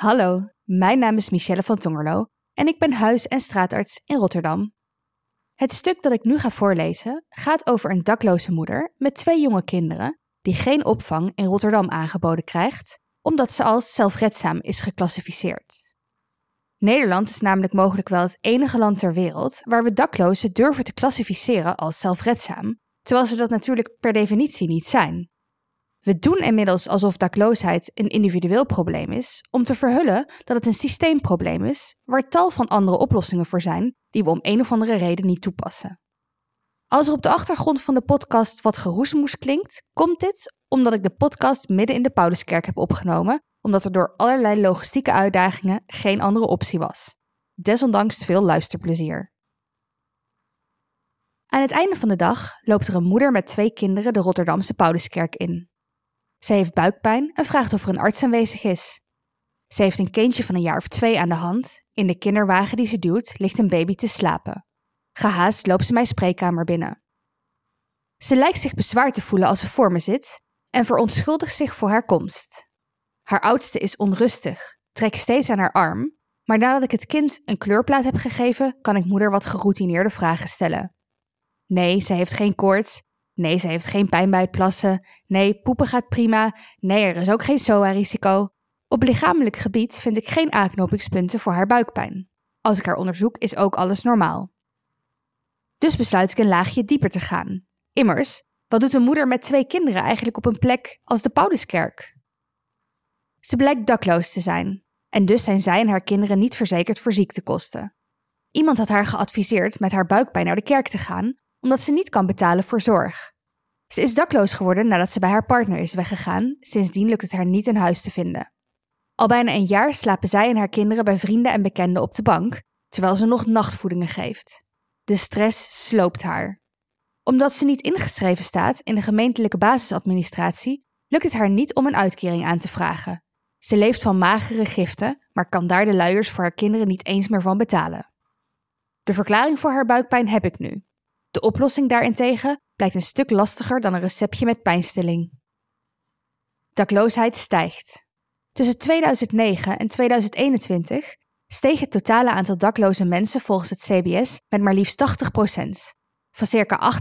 Hallo, mijn naam is Michelle van Tongerlo en ik ben huis- en straatarts in Rotterdam. Het stuk dat ik nu ga voorlezen gaat over een dakloze moeder met twee jonge kinderen die geen opvang in Rotterdam aangeboden krijgt, omdat ze als zelfredzaam is geclassificeerd. Nederland is namelijk mogelijk wel het enige land ter wereld waar we daklozen durven te klassificeren als zelfredzaam, terwijl ze dat natuurlijk per definitie niet zijn. We doen inmiddels alsof dakloosheid een individueel probleem is, om te verhullen dat het een systeemprobleem is, waar tal van andere oplossingen voor zijn, die we om een of andere reden niet toepassen. Als er op de achtergrond van de podcast wat geroesmoes klinkt, komt dit omdat ik de podcast midden in de Pauluskerk heb opgenomen, omdat er door allerlei logistieke uitdagingen geen andere optie was. Desondanks veel luisterplezier. Aan het einde van de dag loopt er een moeder met twee kinderen de Rotterdamse Pauluskerk in. Ze heeft buikpijn en vraagt of er een arts aanwezig is. Ze heeft een kindje van een jaar of twee aan de hand. In de kinderwagen die ze duwt ligt een baby te slapen. Gehaast loopt ze mijn spreekkamer binnen. Ze lijkt zich bezwaard te voelen als ze voor me zit en verontschuldigt zich voor haar komst. Haar oudste is onrustig, trekt steeds aan haar arm, maar nadat ik het kind een kleurplaat heb gegeven, kan ik moeder wat geroutineerde vragen stellen. Nee, ze heeft geen koorts Nee, ze heeft geen pijn bij het plassen. Nee, poepen gaat prima. Nee, er is ook geen SOA-risico. Op lichamelijk gebied vind ik geen aanknopingspunten voor haar buikpijn. Als ik haar onderzoek, is ook alles normaal. Dus besluit ik een laagje dieper te gaan. Immers, wat doet een moeder met twee kinderen eigenlijk op een plek als de Pauluskerk? Ze blijkt dakloos te zijn, en dus zijn zij en haar kinderen niet verzekerd voor ziektekosten. Iemand had haar geadviseerd met haar buikpijn naar de kerk te gaan, omdat ze niet kan betalen voor zorg. Ze is dakloos geworden nadat ze bij haar partner is weggegaan. Sindsdien lukt het haar niet een huis te vinden. Al bijna een jaar slapen zij en haar kinderen bij vrienden en bekenden op de bank, terwijl ze nog nachtvoedingen geeft. De stress sloopt haar. Omdat ze niet ingeschreven staat in de gemeentelijke basisadministratie, lukt het haar niet om een uitkering aan te vragen. Ze leeft van magere giften, maar kan daar de luiers voor haar kinderen niet eens meer van betalen. De verklaring voor haar buikpijn heb ik nu. De oplossing daarentegen blijkt een stuk lastiger dan een receptje met pijnstilling. Dakloosheid stijgt. Tussen 2009 en 2021 steeg het totale aantal dakloze mensen volgens het CBS met maar liefst 80% van circa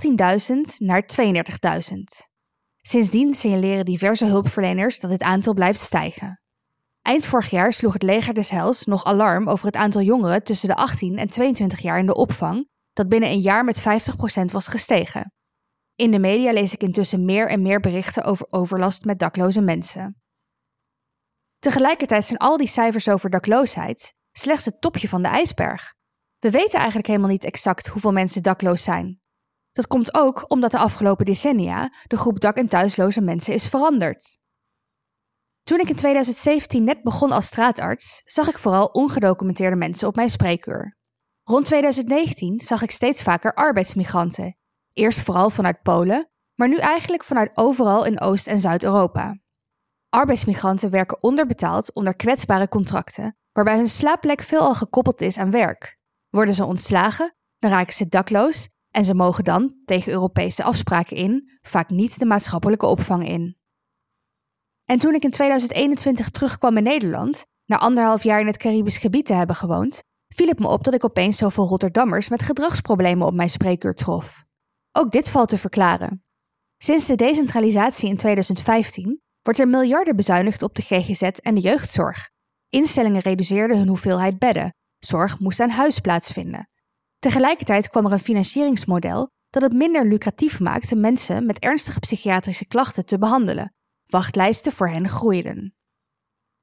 18.000 naar 32.000. Sindsdien signaleren diverse hulpverleners dat dit aantal blijft stijgen. Eind vorig jaar sloeg het leger des Hels nog alarm over het aantal jongeren tussen de 18 en 22 jaar in de opvang dat binnen een jaar met 50% was gestegen. In de media lees ik intussen meer en meer berichten over overlast met dakloze mensen. Tegelijkertijd zijn al die cijfers over dakloosheid slechts het topje van de ijsberg. We weten eigenlijk helemaal niet exact hoeveel mensen dakloos zijn. Dat komt ook omdat de afgelopen decennia de groep dak- en thuisloze mensen is veranderd. Toen ik in 2017 net begon als straatarts, zag ik vooral ongedocumenteerde mensen op mijn spreekuur. Rond 2019 zag ik steeds vaker arbeidsmigranten. Eerst vooral vanuit Polen, maar nu eigenlijk vanuit overal in Oost- en Zuid-Europa. Arbeidsmigranten werken onderbetaald onder kwetsbare contracten, waarbij hun slaapplek veelal gekoppeld is aan werk. Worden ze ontslagen, dan raken ze dakloos en ze mogen dan, tegen Europese afspraken in, vaak niet de maatschappelijke opvang in. En toen ik in 2021 terugkwam in Nederland, na anderhalf jaar in het Caribisch gebied te hebben gewoond, viel het me op dat ik opeens zoveel Rotterdammers met gedragsproblemen op mijn spreekuur trof. Ook dit valt te verklaren. Sinds de decentralisatie in 2015 wordt er miljarden bezuinigd op de GGZ en de jeugdzorg. Instellingen reduceerden hun hoeveelheid bedden. Zorg moest aan huis plaatsvinden. Tegelijkertijd kwam er een financieringsmodel dat het minder lucratief maakte mensen met ernstige psychiatrische klachten te behandelen. Wachtlijsten voor hen groeiden.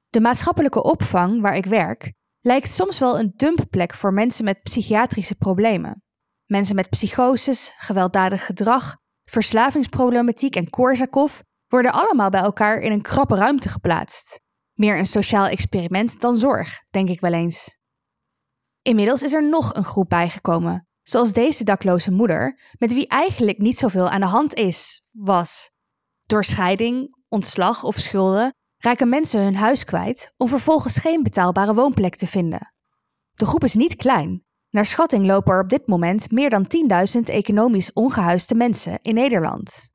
De maatschappelijke opvang waar ik werk lijkt soms wel een dumpplek voor mensen met psychiatrische problemen. Mensen met psychoses, gewelddadig gedrag, verslavingsproblematiek en Korsakoff worden allemaal bij elkaar in een krappe ruimte geplaatst. Meer een sociaal experiment dan zorg, denk ik wel eens. Inmiddels is er nog een groep bijgekomen, zoals deze dakloze moeder, met wie eigenlijk niet zoveel aan de hand is, was. Door scheiding, ontslag of schulden raken mensen hun huis kwijt om vervolgens geen betaalbare woonplek te vinden. De groep is niet klein. Naar schatting lopen er op dit moment meer dan 10.000 economisch ongehuisde mensen in Nederland.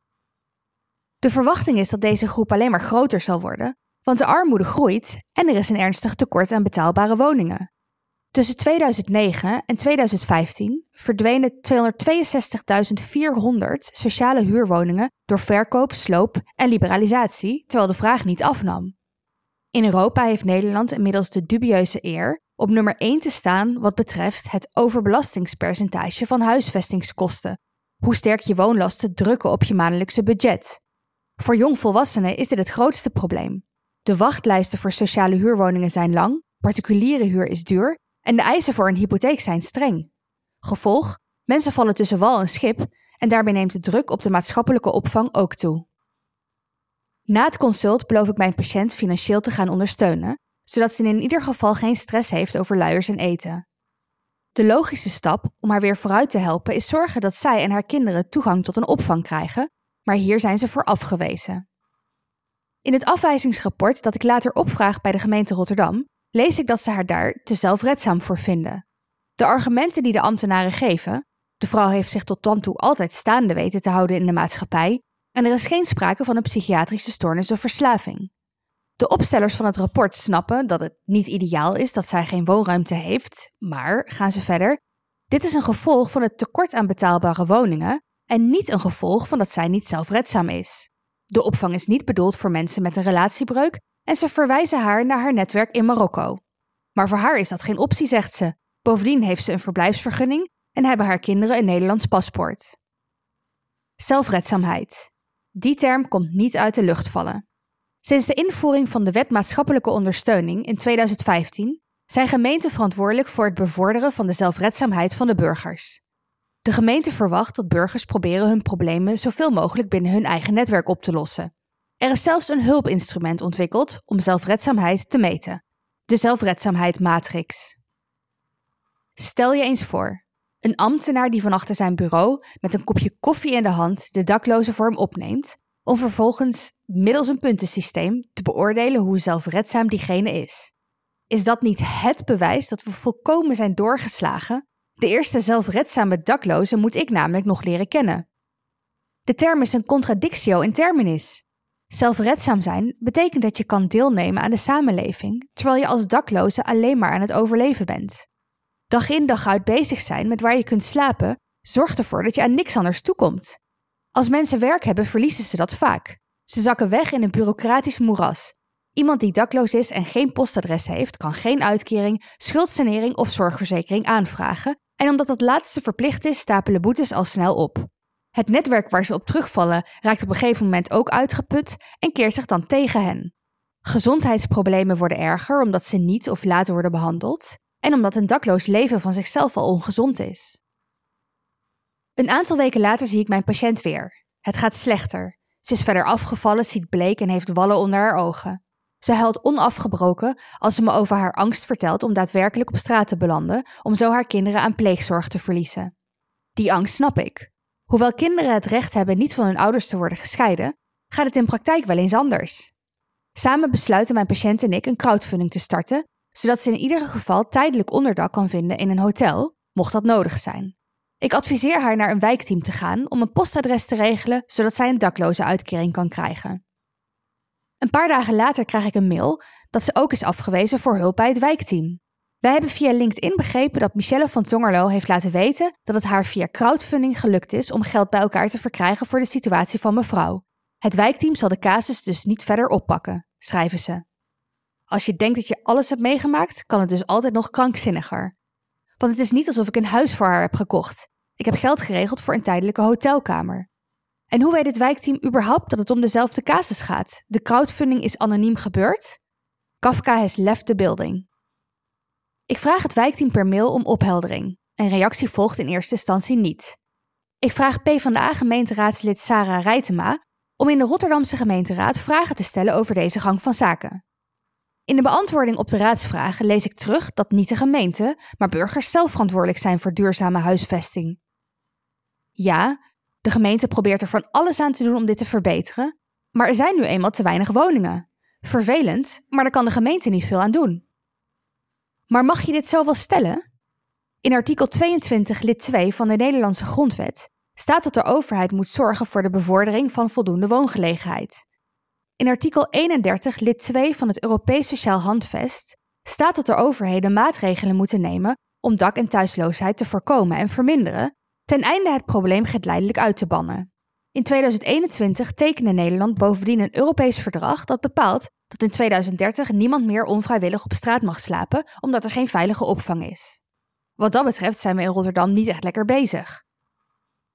De verwachting is dat deze groep alleen maar groter zal worden, want de armoede groeit en er is een ernstig tekort aan betaalbare woningen. Tussen 2009 en 2015 verdwenen 262.400 sociale huurwoningen door verkoop, sloop en liberalisatie, terwijl de vraag niet afnam. In Europa heeft Nederland inmiddels de dubieuze eer op nummer 1 te staan wat betreft het overbelastingspercentage van huisvestingskosten, hoe sterk je woonlasten drukken op je maandelijkse budget. Voor jongvolwassenen is dit het grootste probleem. De wachtlijsten voor sociale huurwoningen zijn lang, particuliere huur is duur en de eisen voor een hypotheek zijn streng. Gevolg: mensen vallen tussen wal en schip en daarbij neemt de druk op de maatschappelijke opvang ook toe. Na het consult beloof ik mijn patiënt financieel te gaan ondersteunen, zodat ze in ieder geval geen stress heeft over luiers en eten. De logische stap om haar weer vooruit te helpen is zorgen dat zij en haar kinderen toegang tot een opvang krijgen, maar hier zijn ze voor afgewezen. In het afwijzingsrapport dat ik later opvraag bij de gemeente Rotterdam, lees ik dat ze haar daar te zelfredzaam voor vinden. De argumenten die de ambtenaren geven, de vrouw heeft zich tot dan toe altijd staande weten te houden in de maatschappij en er is geen sprake van een psychiatrische stoornis of verslaving. De opstellers van het rapport snappen dat het niet ideaal is dat zij geen woonruimte heeft, maar, gaan ze verder, dit is een gevolg van het tekort aan betaalbare woningen en niet een gevolg van dat zij niet zelfredzaam is. De opvang is niet bedoeld voor mensen met een relatiebreuk en ze verwijzen haar naar haar netwerk in Marokko. Maar voor haar is dat geen optie, zegt ze. Bovendien heeft ze een verblijfsvergunning en hebben haar kinderen een Nederlands paspoort. Zelfredzaamheid. Die term komt niet uit de lucht vallen. Sinds de invoering van de Wet Maatschappelijke Ondersteuning in 2015 zijn gemeenten verantwoordelijk voor het bevorderen van de zelfredzaamheid van de burgers. De gemeente verwacht dat burgers proberen hun problemen zoveel mogelijk binnen hun eigen netwerk op te lossen. Er is zelfs een hulpinstrument ontwikkeld om zelfredzaamheid te meten: de zelfredzaamheid-matrix. Stel je eens voor: een ambtenaar die van achter zijn bureau met een kopje koffie in de hand de dakloze vorm opneemt, om vervolgens middels een puntensysteem te beoordelen hoe zelfredzaam diegene is. Is dat niet het bewijs dat we volkomen zijn doorgeslagen? De eerste zelfredzame dakloze moet ik namelijk nog leren kennen. De term is een contradictio in terminis. Zelfredzaam zijn betekent dat je kan deelnemen aan de samenleving, terwijl je als dakloze alleen maar aan het overleven bent. Dag in dag uit bezig zijn met waar je kunt slapen zorgt ervoor dat je aan niks anders toekomt. Als mensen werk hebben, verliezen ze dat vaak. Ze zakken weg in een bureaucratisch moeras. Iemand die dakloos is en geen postadres heeft, kan geen uitkering, schuldsanering of zorgverzekering aanvragen. En omdat dat laatste verplicht is, stapelen boetes al snel op. Het netwerk waar ze op terugvallen raakt op een gegeven moment ook uitgeput en keert zich dan tegen hen. Gezondheidsproblemen worden erger omdat ze niet of later worden behandeld en omdat een dakloos leven van zichzelf al ongezond is. Een aantal weken later zie ik mijn patiënt weer. Het gaat slechter. Ze is verder afgevallen, ziet bleek en heeft wallen onder haar ogen. Ze huilt onafgebroken als ze me over haar angst vertelt om daadwerkelijk op straat te belanden, om zo haar kinderen aan pleegzorg te verliezen. Die angst snap ik. Hoewel kinderen het recht hebben niet van hun ouders te worden gescheiden, gaat het in praktijk wel eens anders. Samen besluiten mijn patiënt en ik een crowdfunding te starten, zodat ze in ieder geval tijdelijk onderdak kan vinden in een hotel, mocht dat nodig zijn. Ik adviseer haar naar een wijkteam te gaan om een postadres te regelen, zodat zij een dakloze uitkering kan krijgen. Een paar dagen later krijg ik een mail dat ze ook is afgewezen voor hulp bij het wijkteam. Wij hebben via LinkedIn begrepen dat Michelle van Tongerlo heeft laten weten dat het haar via crowdfunding gelukt is om geld bij elkaar te verkrijgen voor de situatie van mevrouw. Het wijkteam zal de casus dus niet verder oppakken, schrijven ze. Als je denkt dat je alles hebt meegemaakt, kan het dus altijd nog krankzinniger. Want het is niet alsof ik een huis voor haar heb gekocht. Ik heb geld geregeld voor een tijdelijke hotelkamer. En hoe weet het wijkteam überhaupt dat het om dezelfde casus gaat? De crowdfunding is anoniem gebeurd? Kafka has left the building. Ik vraag het wijkteam per mail om opheldering. Een reactie volgt in eerste instantie niet. Ik vraag PvdA-gemeenteraadslid Sarah Rijtema om in de Rotterdamse gemeenteraad vragen te stellen over deze gang van zaken. In de beantwoording op de raadsvragen lees ik terug dat niet de gemeente, maar burgers zelf verantwoordelijk zijn voor duurzame huisvesting. Ja, de gemeente probeert er van alles aan te doen om dit te verbeteren, maar er zijn nu eenmaal te weinig woningen. Vervelend, maar daar kan de gemeente niet veel aan doen. Maar mag je dit zo wel stellen? In artikel 22 lid 2 van de Nederlandse Grondwet staat dat de overheid moet zorgen voor de bevordering van voldoende woongelegenheid. In artikel 31, lid 2 van het Europees Sociaal Handvest staat dat de overheden maatregelen moeten nemen om dak- en thuisloosheid te voorkomen en verminderen, ten einde het probleem geleidelijk uit te bannen. In 2021 tekende Nederland bovendien een Europees verdrag dat bepaalt dat in 2030 niemand meer onvrijwillig op straat mag slapen omdat er geen veilige opvang is. Wat dat betreft zijn we in Rotterdam niet echt lekker bezig.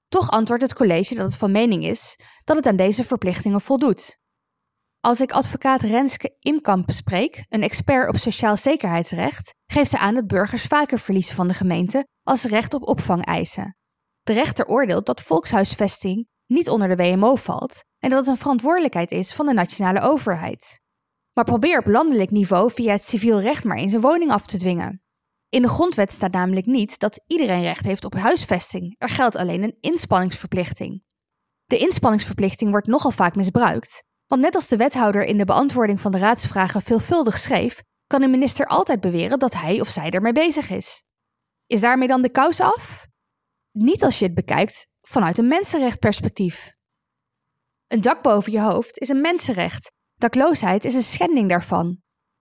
Toch antwoordt het college dat het van mening is dat het aan deze verplichtingen voldoet. Als ik advocaat Renske Imkamp spreek, een expert op sociaal zekerheidsrecht, geeft ze aan dat burgers vaker verliezen van de gemeente als recht op opvang eisen. De rechter oordeelt dat volkshuisvesting niet onder de WMO valt en dat het een verantwoordelijkheid is van de nationale overheid. Maar probeer op landelijk niveau via het civiel recht maar eens een woning af te dwingen. In de grondwet staat namelijk niet dat iedereen recht heeft op huisvesting. Er geldt alleen een inspanningsverplichting. De inspanningsverplichting wordt nogal vaak misbruikt, want net als de wethouder in de beantwoording van de raadsvragen veelvuldig schreef, kan de minister altijd beweren dat hij of zij ermee bezig is. Is daarmee dan de kous af? Niet als je het bekijkt vanuit een mensenrechtperspectief. Een dak boven je hoofd is een mensenrecht. Dakloosheid is een schending daarvan.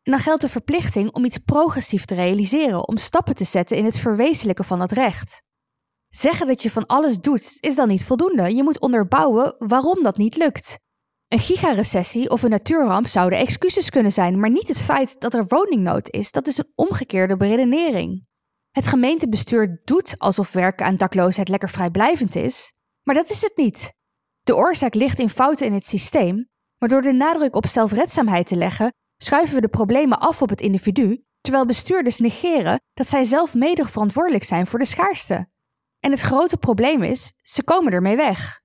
En dan geldt de verplichting om iets progressief te realiseren, om stappen te zetten in het verwezenlijken van dat recht. Zeggen dat je van alles doet is dan niet voldoende. Je moet onderbouwen waarom dat niet lukt. Een gigarecessie of een natuurramp zouden excuses kunnen zijn, maar niet het feit dat er woningnood is. Dat is een omgekeerde beredenering. Het gemeentebestuur doet alsof werken aan dakloosheid lekker vrijblijvend is, maar dat is het niet. De oorzaak ligt in fouten in het systeem, maar door de nadruk op zelfredzaamheid te leggen, schuiven we de problemen af op het individu, terwijl bestuurders negeren dat zij zelf mede verantwoordelijk zijn voor de schaarste. En het grote probleem is, ze komen ermee weg.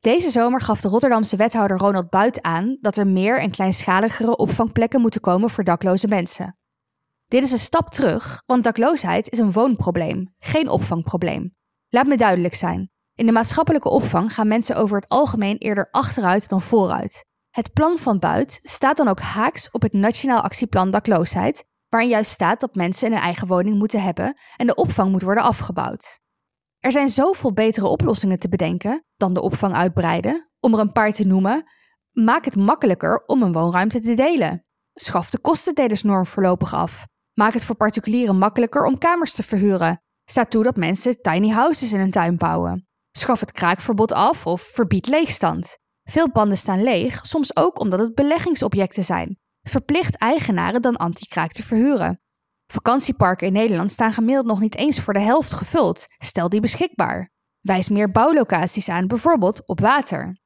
Deze zomer gaf de Rotterdamse wethouder Ronald Buit aan dat er meer en kleinschaligere opvangplekken moeten komen voor dakloze mensen. Dit is een stap terug, want dakloosheid is een woonprobleem, geen opvangprobleem. Laat me duidelijk zijn. In de maatschappelijke opvang gaan mensen over het algemeen eerder achteruit dan vooruit. Het plan van Buit staat dan ook haaks op het Nationaal Actieplan Dakloosheid, waarin juist staat dat mensen een eigen woning moeten hebben en de opvang moet worden afgebouwd. Er zijn zoveel betere oplossingen te bedenken dan de opvang uitbreiden. Om er een paar te noemen, maak het makkelijker om een woonruimte te delen. Schaf de kostendelersnorm voorlopig af. Maak het voor particulieren makkelijker om kamers te verhuren. Sta toe dat mensen tiny houses in hun tuin bouwen. Schaf het kraakverbod af of verbied leegstand. Veel panden staan leeg, soms ook omdat het beleggingsobjecten zijn. Verplicht eigenaren dan anti-kraak te verhuren. Vakantieparken in Nederland staan gemiddeld nog niet eens voor de helft gevuld. Stel die beschikbaar. Wijs meer bouwlocaties aan, bijvoorbeeld op water.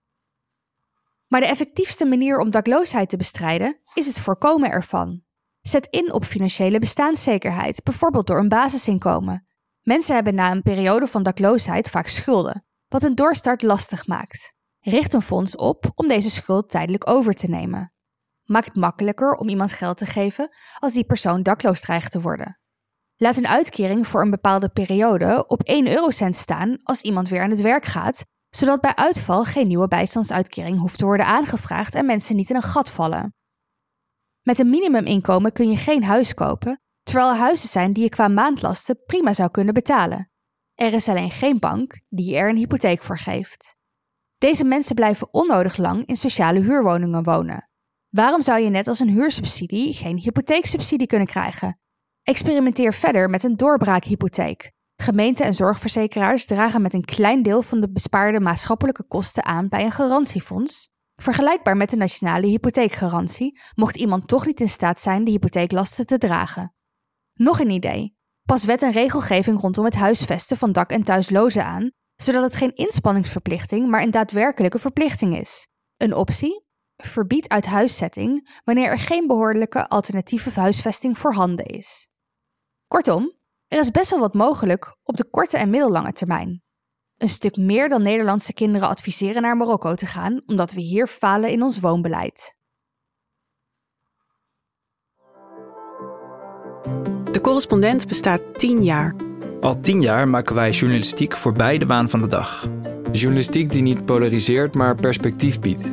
Maar de effectiefste manier om dakloosheid te bestrijden is het voorkomen ervan. Zet in op financiële bestaanszekerheid, bijvoorbeeld door een basisinkomen. Mensen hebben na een periode van dakloosheid vaak schulden, wat een doorstart lastig maakt. Richt een fonds op om deze schuld tijdelijk over te nemen. Maak het makkelijker om iemand geld te geven als die persoon dakloos dreigt te worden. Laat een uitkering voor een bepaalde periode op 1 eurocent staan als iemand weer aan het werk gaat, zodat bij uitval geen nieuwe bijstandsuitkering hoeft te worden aangevraagd en mensen niet in een gat vallen. Met een minimuminkomen kun je geen huis kopen, terwijl er huizen zijn die je qua maandlasten prima zou kunnen betalen. Er is alleen geen bank die er een hypotheek voor geeft. Deze mensen blijven onnodig lang in sociale huurwoningen wonen. Waarom zou je net als een huursubsidie geen hypotheeksubsidie kunnen krijgen? Experimenteer verder met een doorbraakhypotheek. Gemeenten en zorgverzekeraars dragen met een klein deel van de bespaarde maatschappelijke kosten aan bij een garantiefonds, vergelijkbaar met de nationale hypotheekgarantie, mocht iemand toch niet in staat zijn de hypotheeklasten te dragen. Nog een idee. Pas wet en regelgeving rondom het huisvesten van dak- en thuislozen aan, zodat het geen inspanningsverplichting, maar een daadwerkelijke verplichting is. Een optie? Verbied uit huiszetting wanneer er geen behoorlijke alternatieve huisvesting voorhanden is. Kortom, er is best wel wat mogelijk op de korte en middellange termijn. Een stuk meer dan Nederlandse kinderen adviseren naar Marokko te gaan, omdat we hier falen in ons woonbeleid. De correspondent bestaat 10 jaar. Al tien jaar maken wij journalistiek voorbij de waan van de dag. Journalistiek die niet polariseert, maar perspectief biedt.